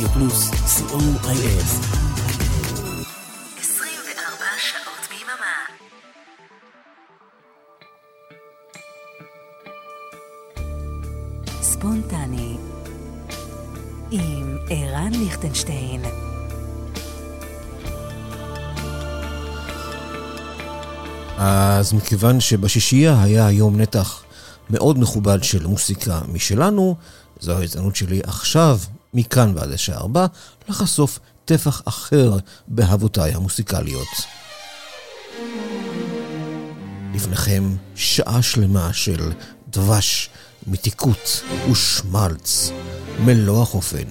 רדיו פלוס, co.il. 24 שעות ביממה. ספונטני עם ערן ליכטנשטיין אז מכיוון שבשישייה היה היום נתח מאוד מכובד של מוסיקה משלנו, זו ההזדמנות שלי עכשיו, מכאן ועד השעה ארבע, לחשוף טפח אחר באהבותיי המוסיקליות. לפניכם שעה שלמה של דבש, מתיקות ושמלץ, מלוא החופן.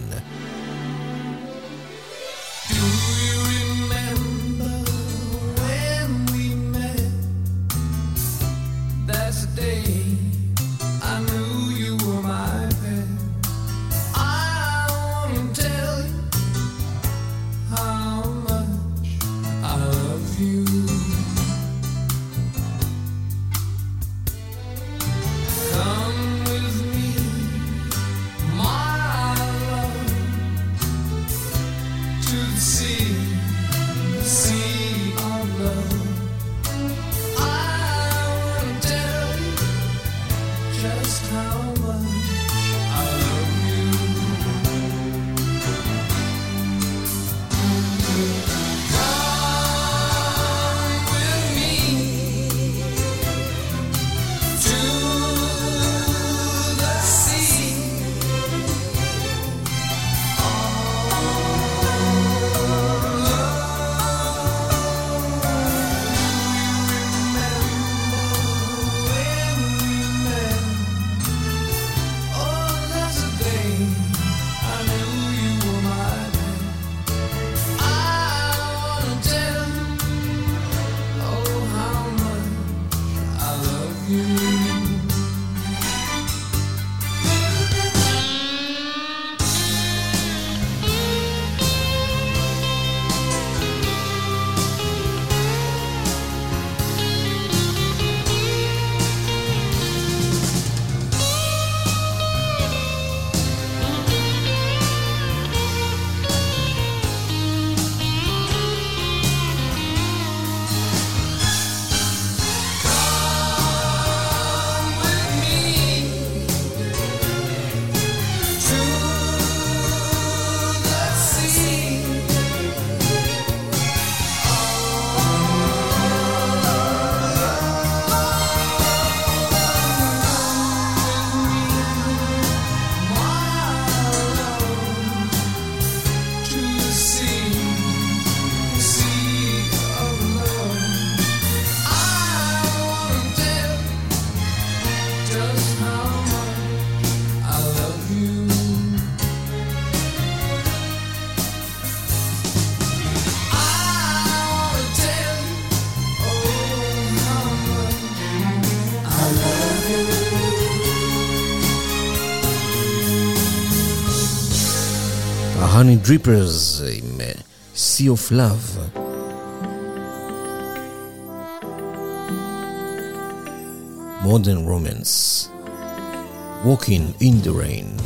Honey Drippers a uh, Sea of Love. Modern Romance Walking in the Rain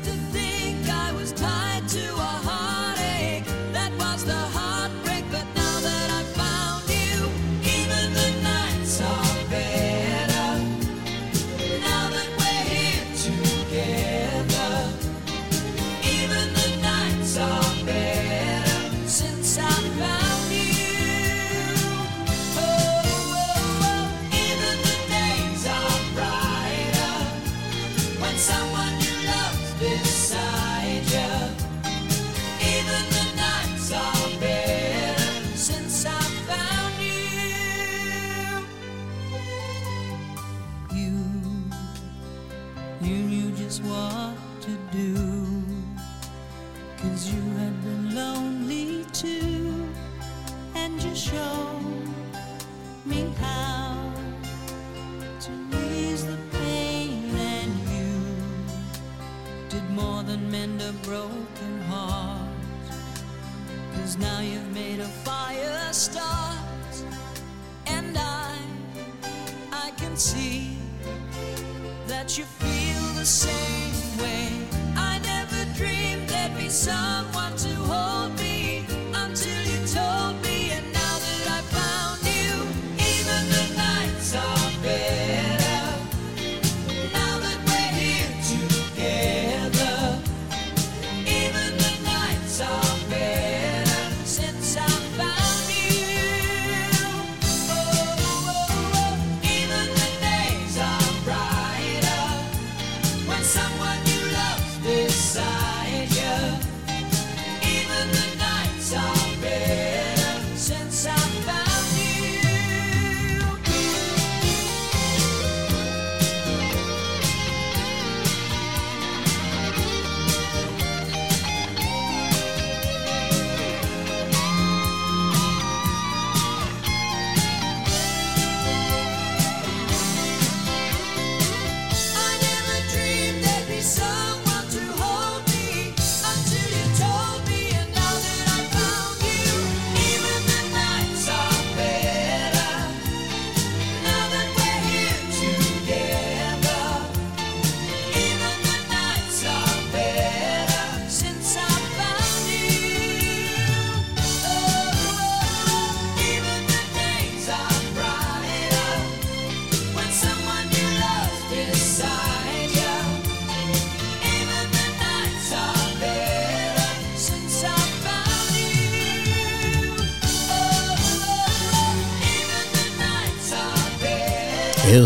even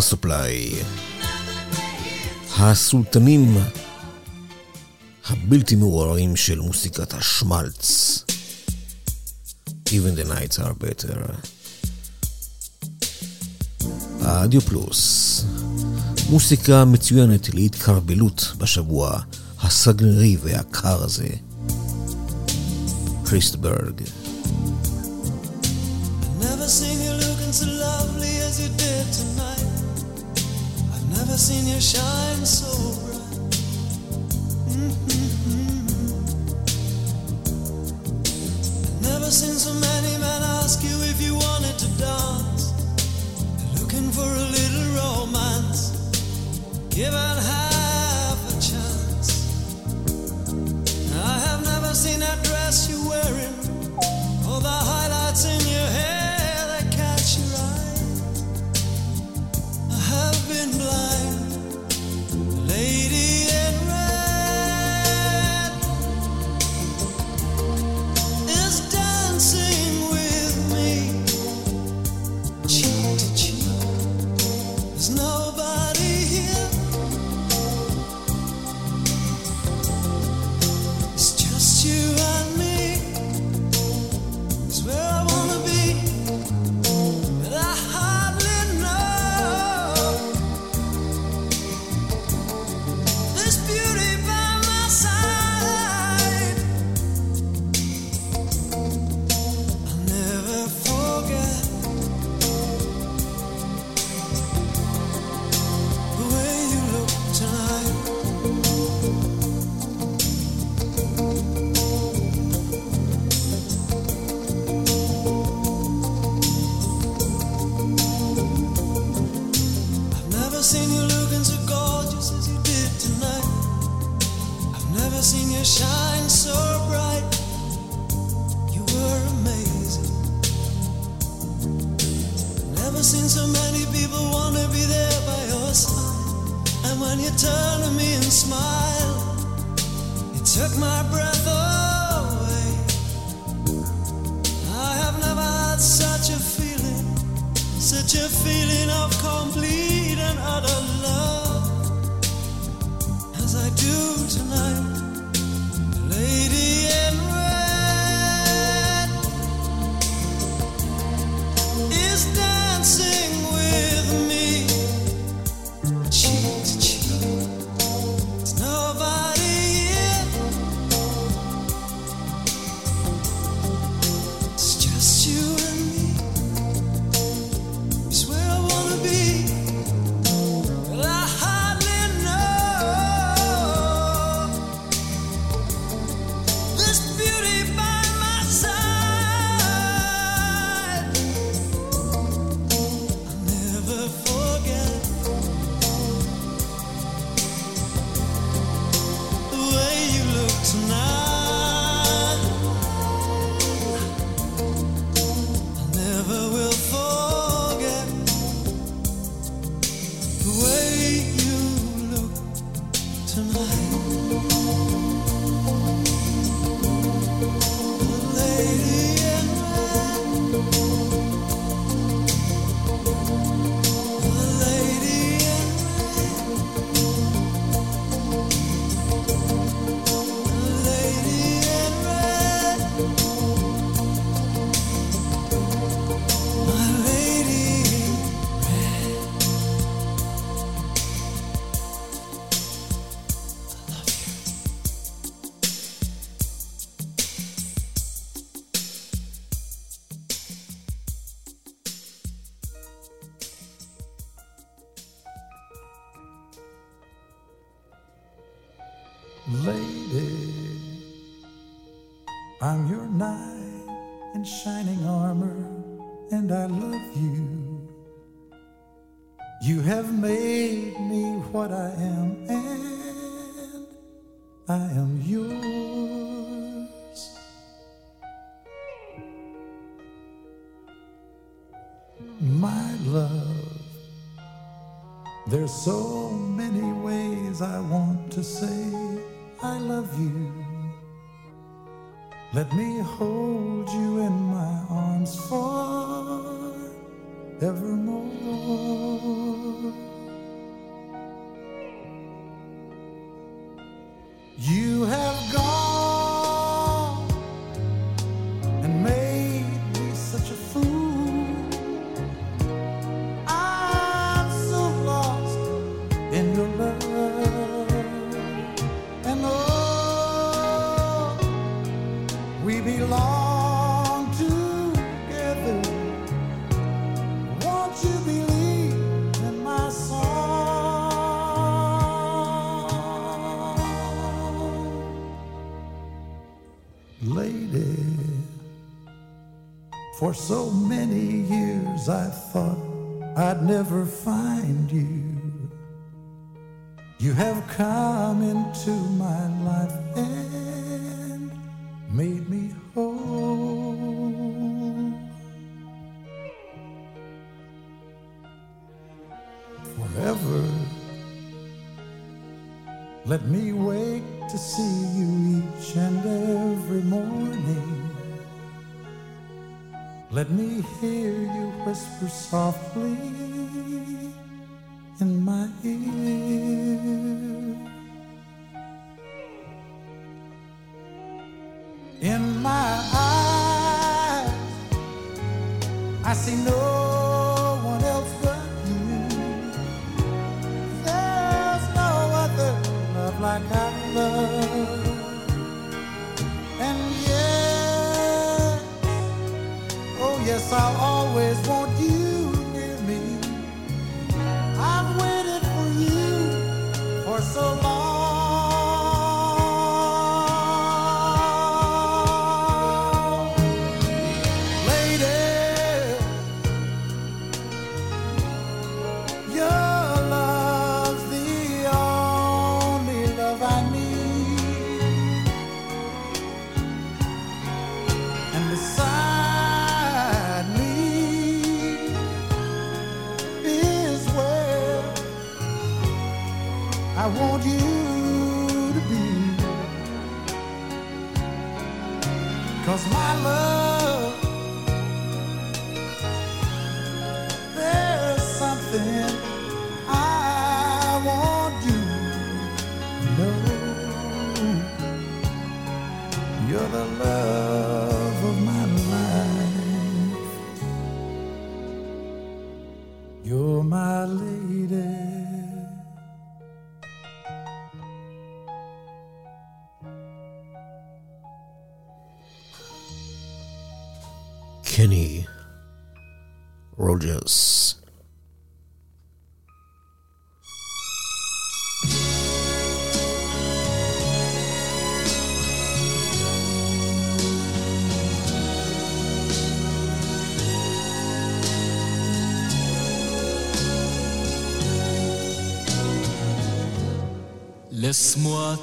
סופליי. הסולטנים הבלתי מעוררים של מוסיקת השמלץ. Even the nights are better. אדיו פלוס. מוסיקה מצוינת להתקרבלות בשבוע הסגרי והקר הזה. קריסטברג. love. There's so many ways I want to say I love you. Let me hold you in my arms forevermore. For so many years I thought I'd never find you. You have come into my life yes, I'll always want you near me. I've waited for you for so long.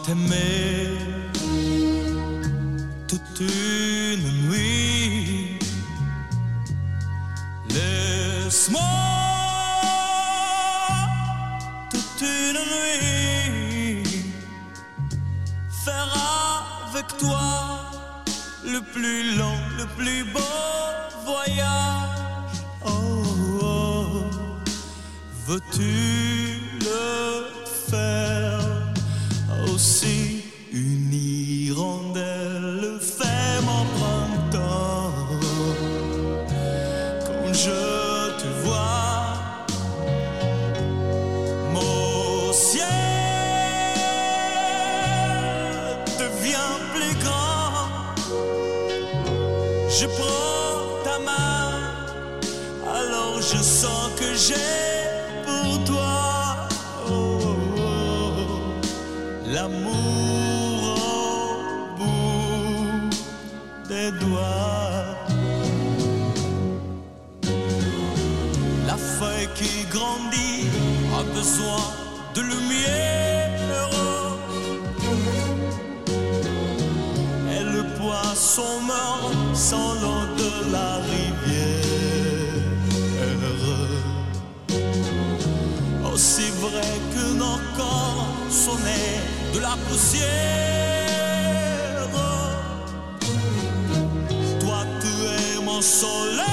T'aimer toute une nuit. Laisse-moi toute une nuit faire avec toi le plus long, le plus beau voyage. Oh, oh. veux-tu le faire? Aussi grandit a besoin de lumière. Et le poisson meurt sans l'eau de la rivière. Aussi vrai que nos corps nés de la poussière. Toi, tu es mon soleil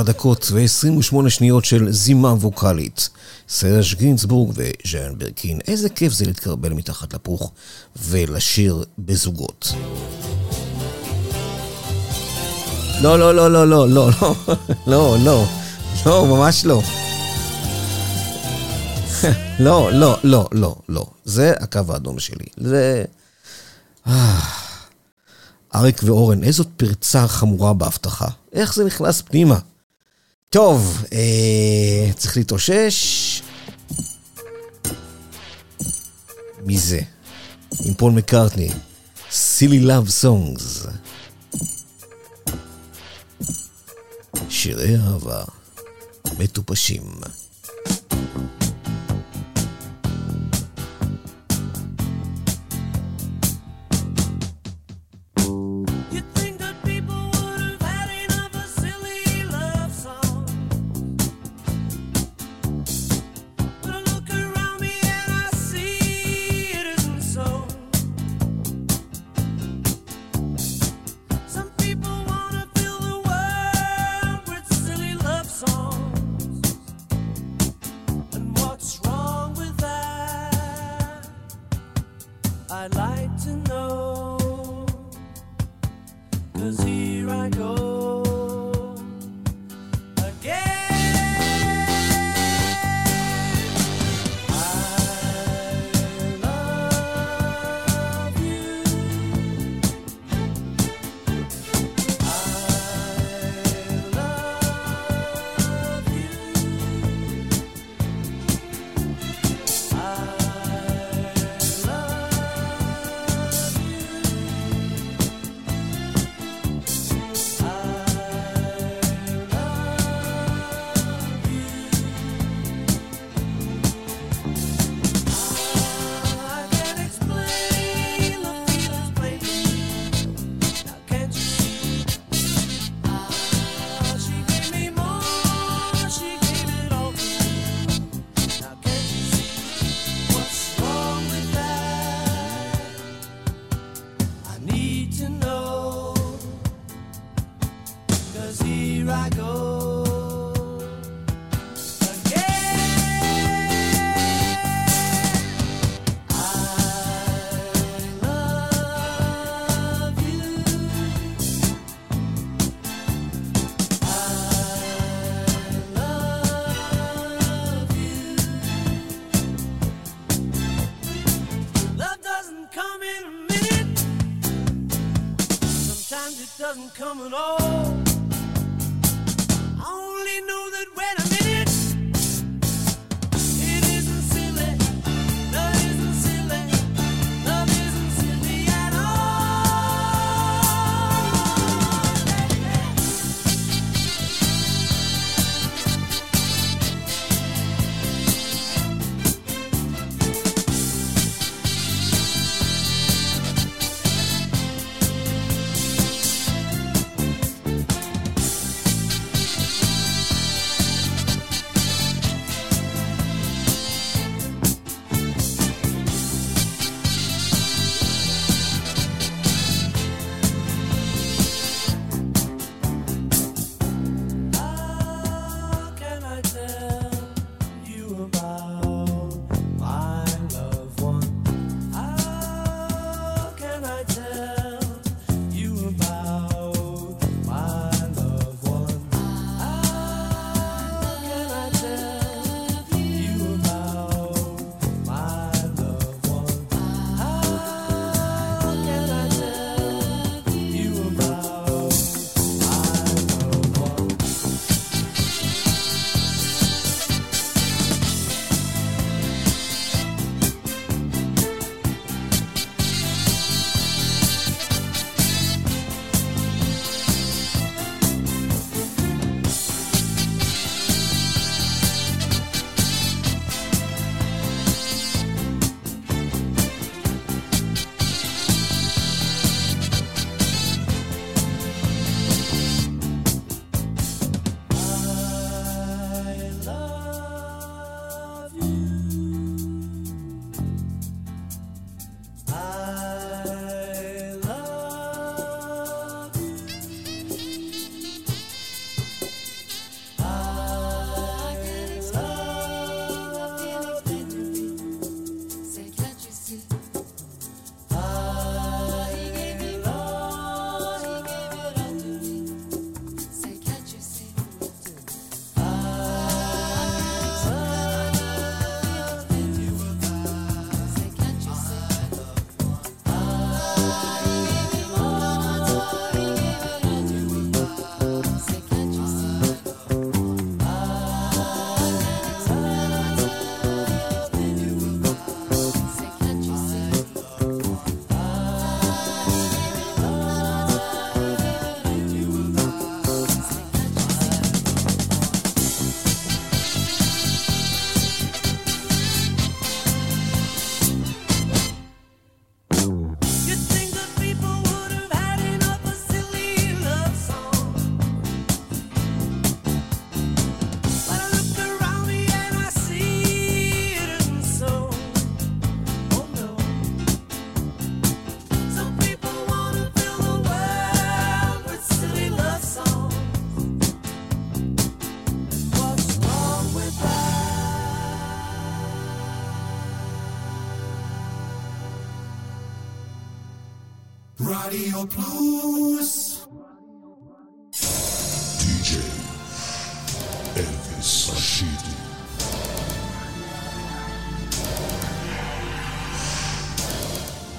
4 דקות ו-28 שניות של זימה ווקאלית. סרש גינצבורג וז'אן ברקין. איזה כיף זה להתקרבל מתחת לפוך ולשיר בזוגות. לא, לא, לא, לא, לא, לא, לא, לא, לא, לא, ממש לא. לא, לא, לא, לא, לא. זה הקו האדום שלי. זה... אה. אריק ואורן, איזו פרצה חמורה בהבטחה. איך זה נכנס פנימה? טוב, אה, צריך להתאושש. מי זה? עם פול מקארטני. סילי לאב סונגס. שירי אהבה מטופשים.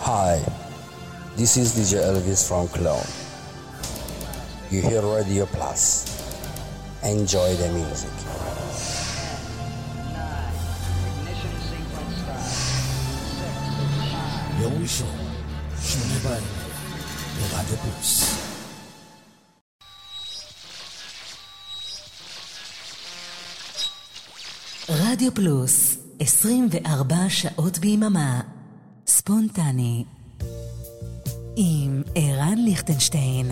Hi, this is DJ Elvis from Cologne. You hear Radio Plus. Enjoy the music. רדיו פלוס, 24 שעות ביממה. ספונטני. עם ערן ליכטנשטיין.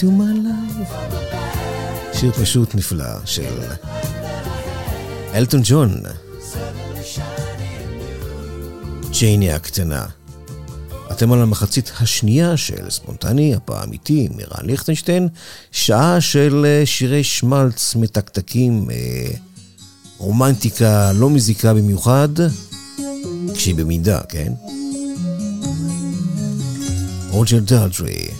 to my life. שיר פשוט נפלא של אלטון ג'ון. ג'ייני הקטנה. אתם על המחצית השנייה של ספונטני, הפעם איתי, מירן ליכטנשטיין, שעה של אה, שירי שמלץ מתקתקים, אה, רומנטיקה לא מזיקה במיוחד, כשהיא במידה, כן? רוג'ר דלטרי.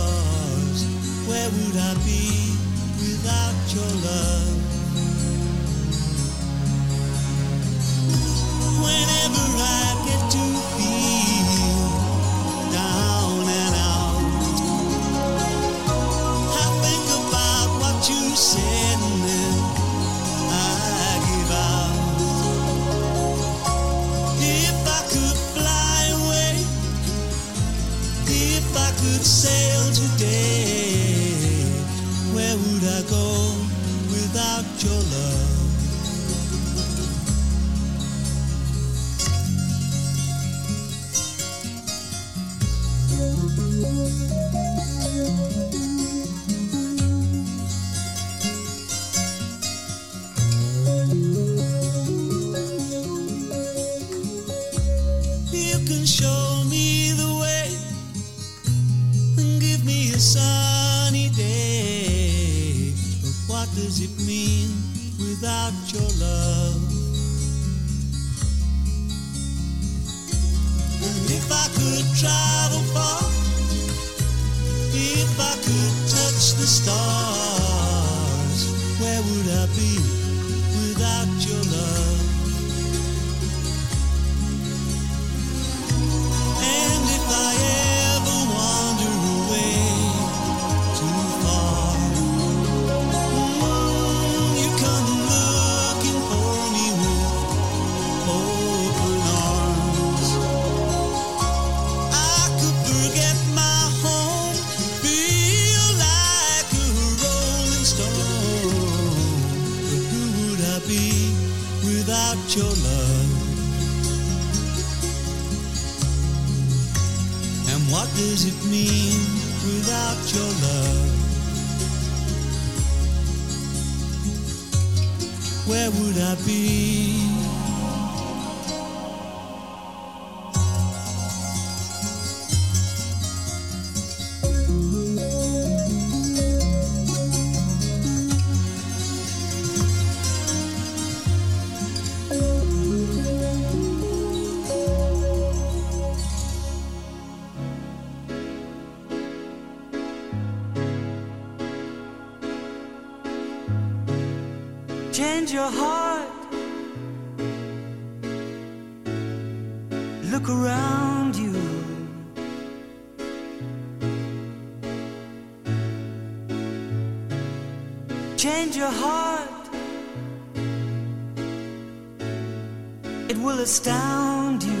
Where would I be without your love? Whenever I and your heart. Look around you. Change your heart. It will astound you.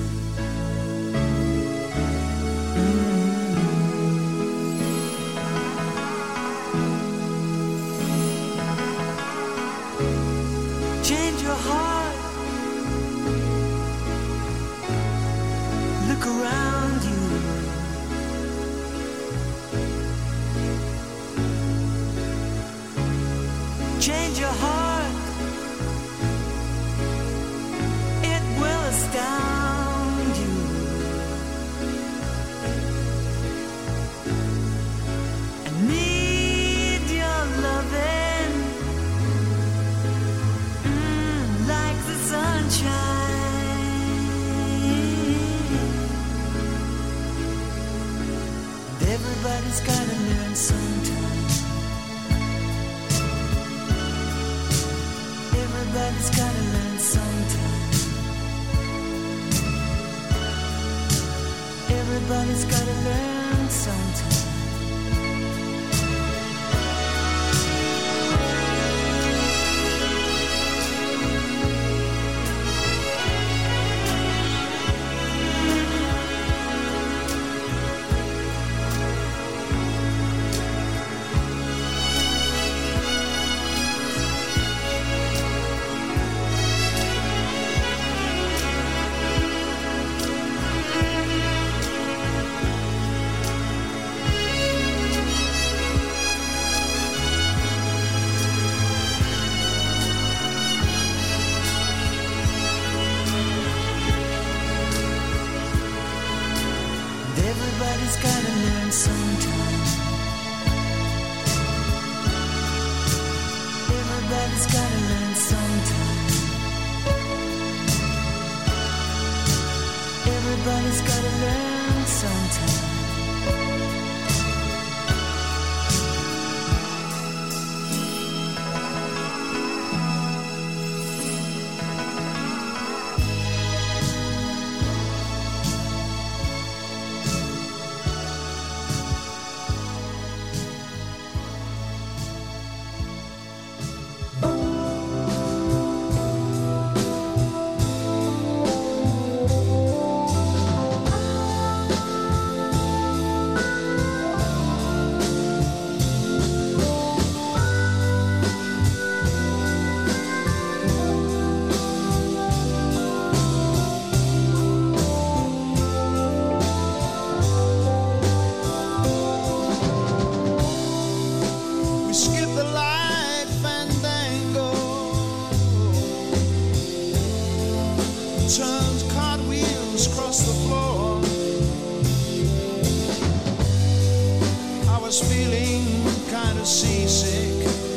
Was feeling kind of seasick.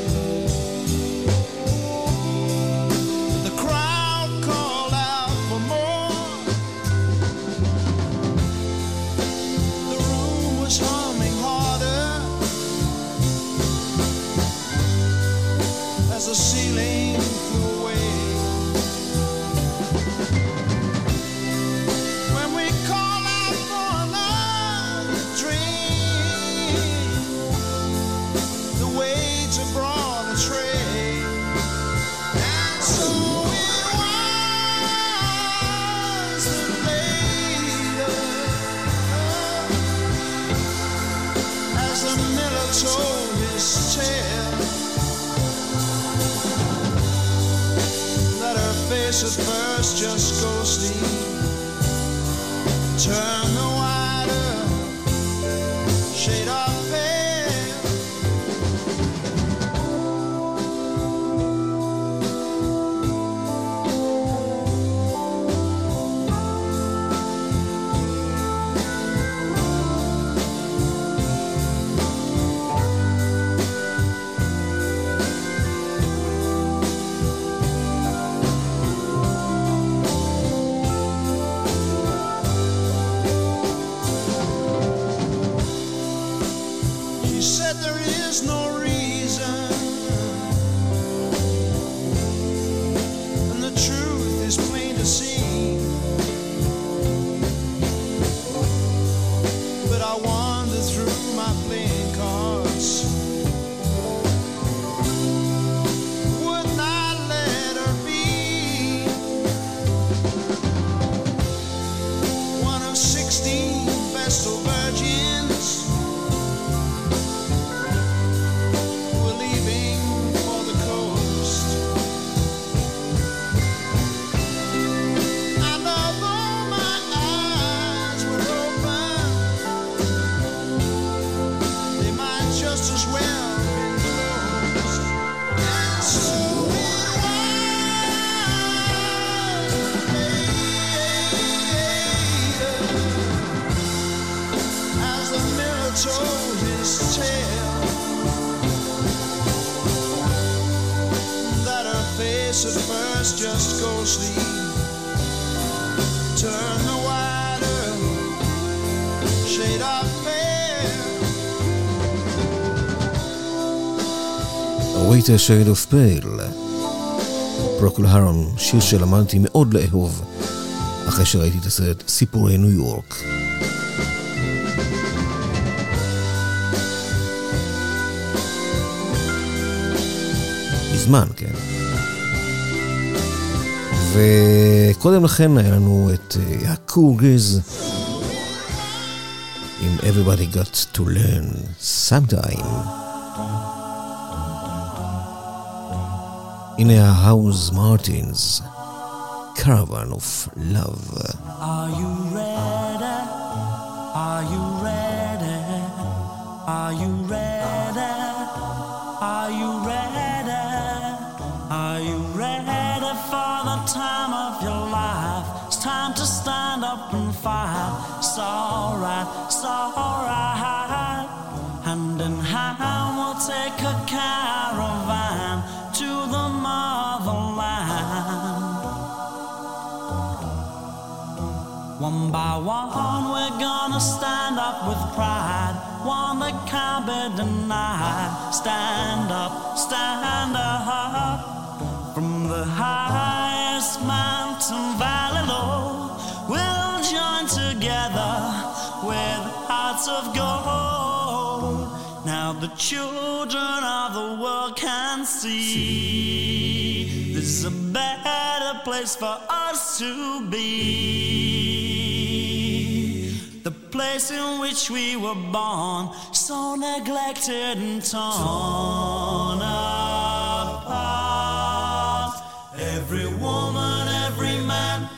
Steve, Best of Virgin. Wait a Shade of Pale. פרוקול הרון, שיר שלמדתי מאוד לאהוב אחרי שראיתי את הסרט סיפורי ניו יורק. מזמן, כן. וקודם לכן היה לנו את אה, הקורגז עם Everybody Got to Learn Sometime. in a Housemartins caravan of love. Are you ready? Are you ready? Are you ready? Are you ready? Are you ready for the time of your life? It's time to stand up and fight. It's alright, it's alright. Hand in hand, we'll take a One by one, we're gonna stand up with pride. One that can't be denied. Stand up, stand up. From the highest mountain valley low, we'll join together with hearts of gold. Now the children of the world can see this is a better place for us to be. Place in which we were born, so neglected and torn apart. Every woman, every man,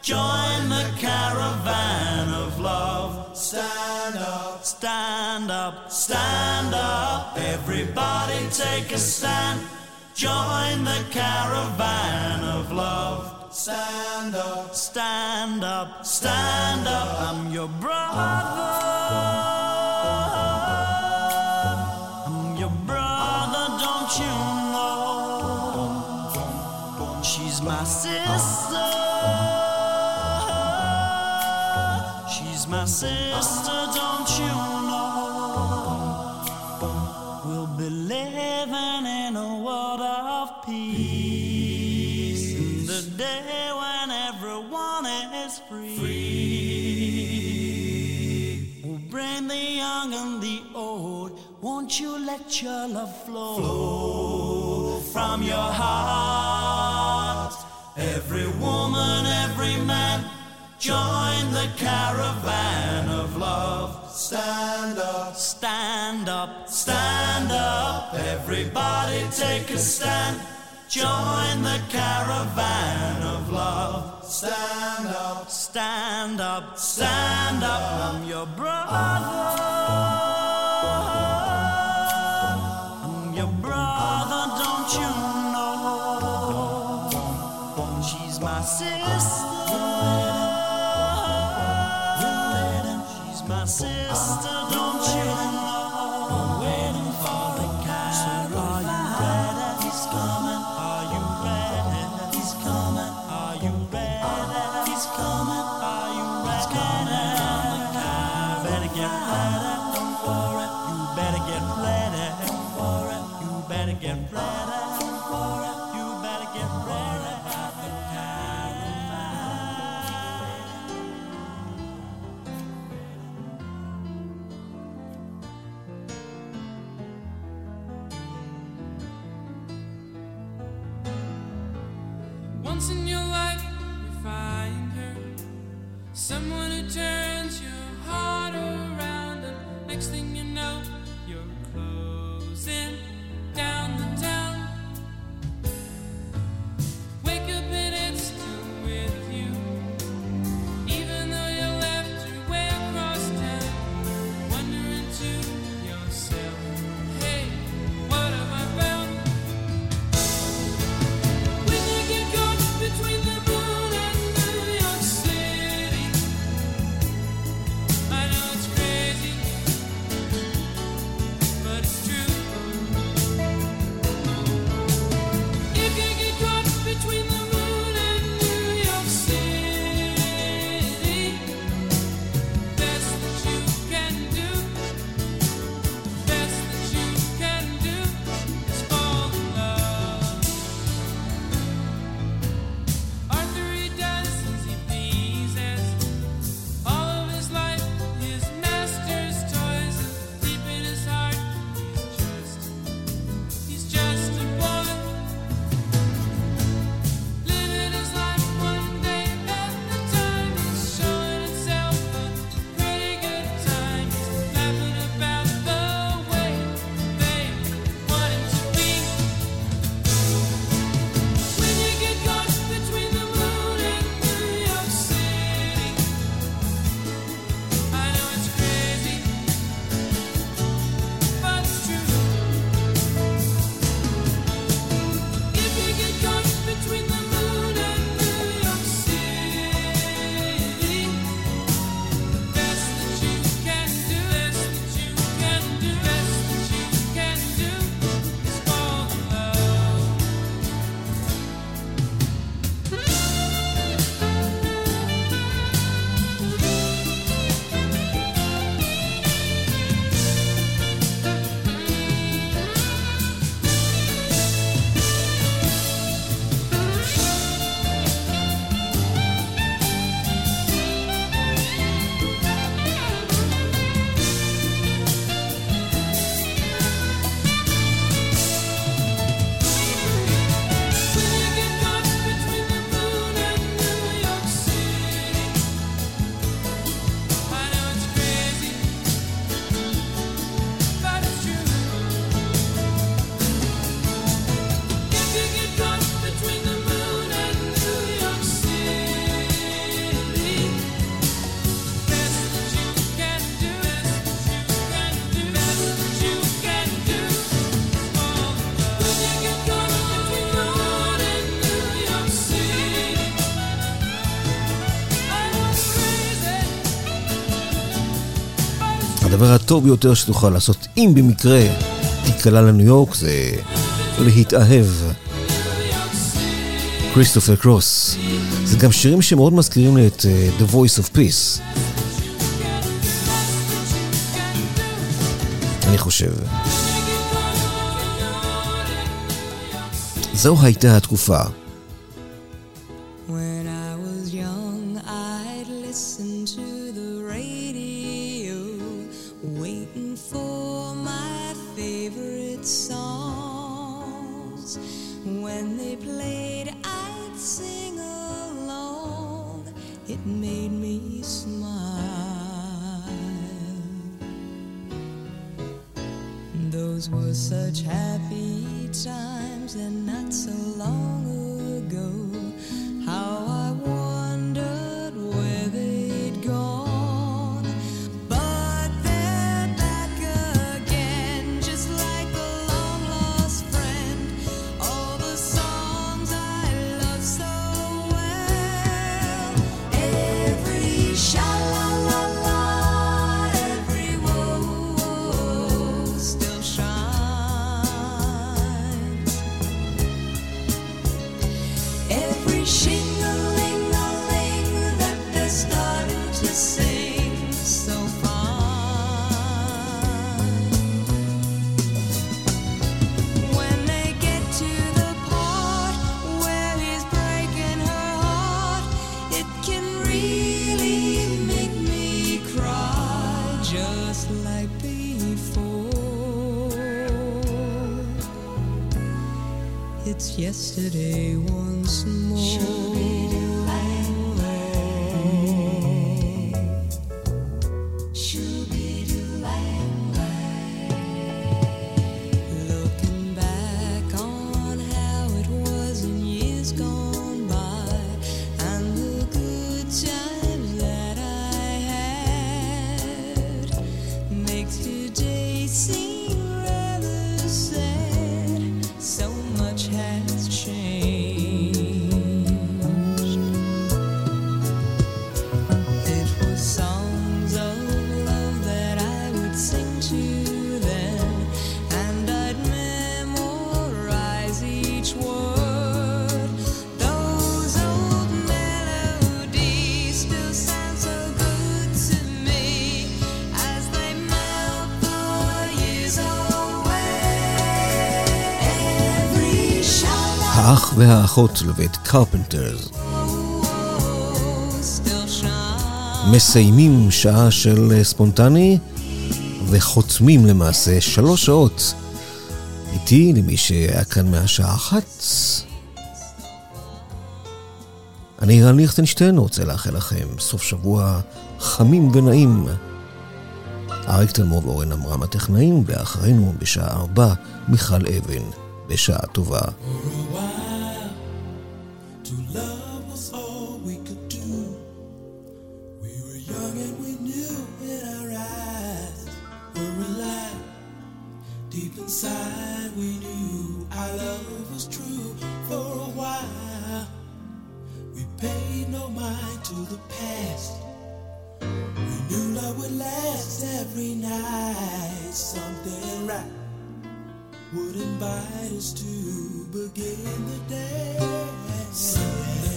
join the caravan of love. Stand up, stand up, stand up. Everybody take a stand. Join the caravan of love. Stand up, stand up, stand up. I'm your brother. Won't you let your love flow from your heart? Every woman, every man, join the caravan of love. Stand up, stand up, stand up. Everybody take a stand. Join the caravan of love. Stand up, stand up, stand up. I'm your brother. הדבר הטוב ביותר שתוכל לעשות, אם במקרה תיקלע לניו יורק, זה להתאהב. כריסטופר קרוס. זה גם שירים שמאוד מזכירים לי את אה, The Voice of Peace. אני חושב. זו הייתה התקופה yesterday was Hotel ואת קרפנטרס. מסיימים שעה של אה, ספונטני וחותמים למעשה שלוש שעות איתי למי שהיה כאן מהשעה אחת. אני רן ליכטנשטיין רוצה לאחל לכם סוף שבוע חמים ונעים. אריק תלמור ואורן עמרם הטכנאים, ואחרינו בשעה ארבע מיכל אבן. בשעה טובה. to the past. We knew love would last every night. Something right would invite us to begin the day. Something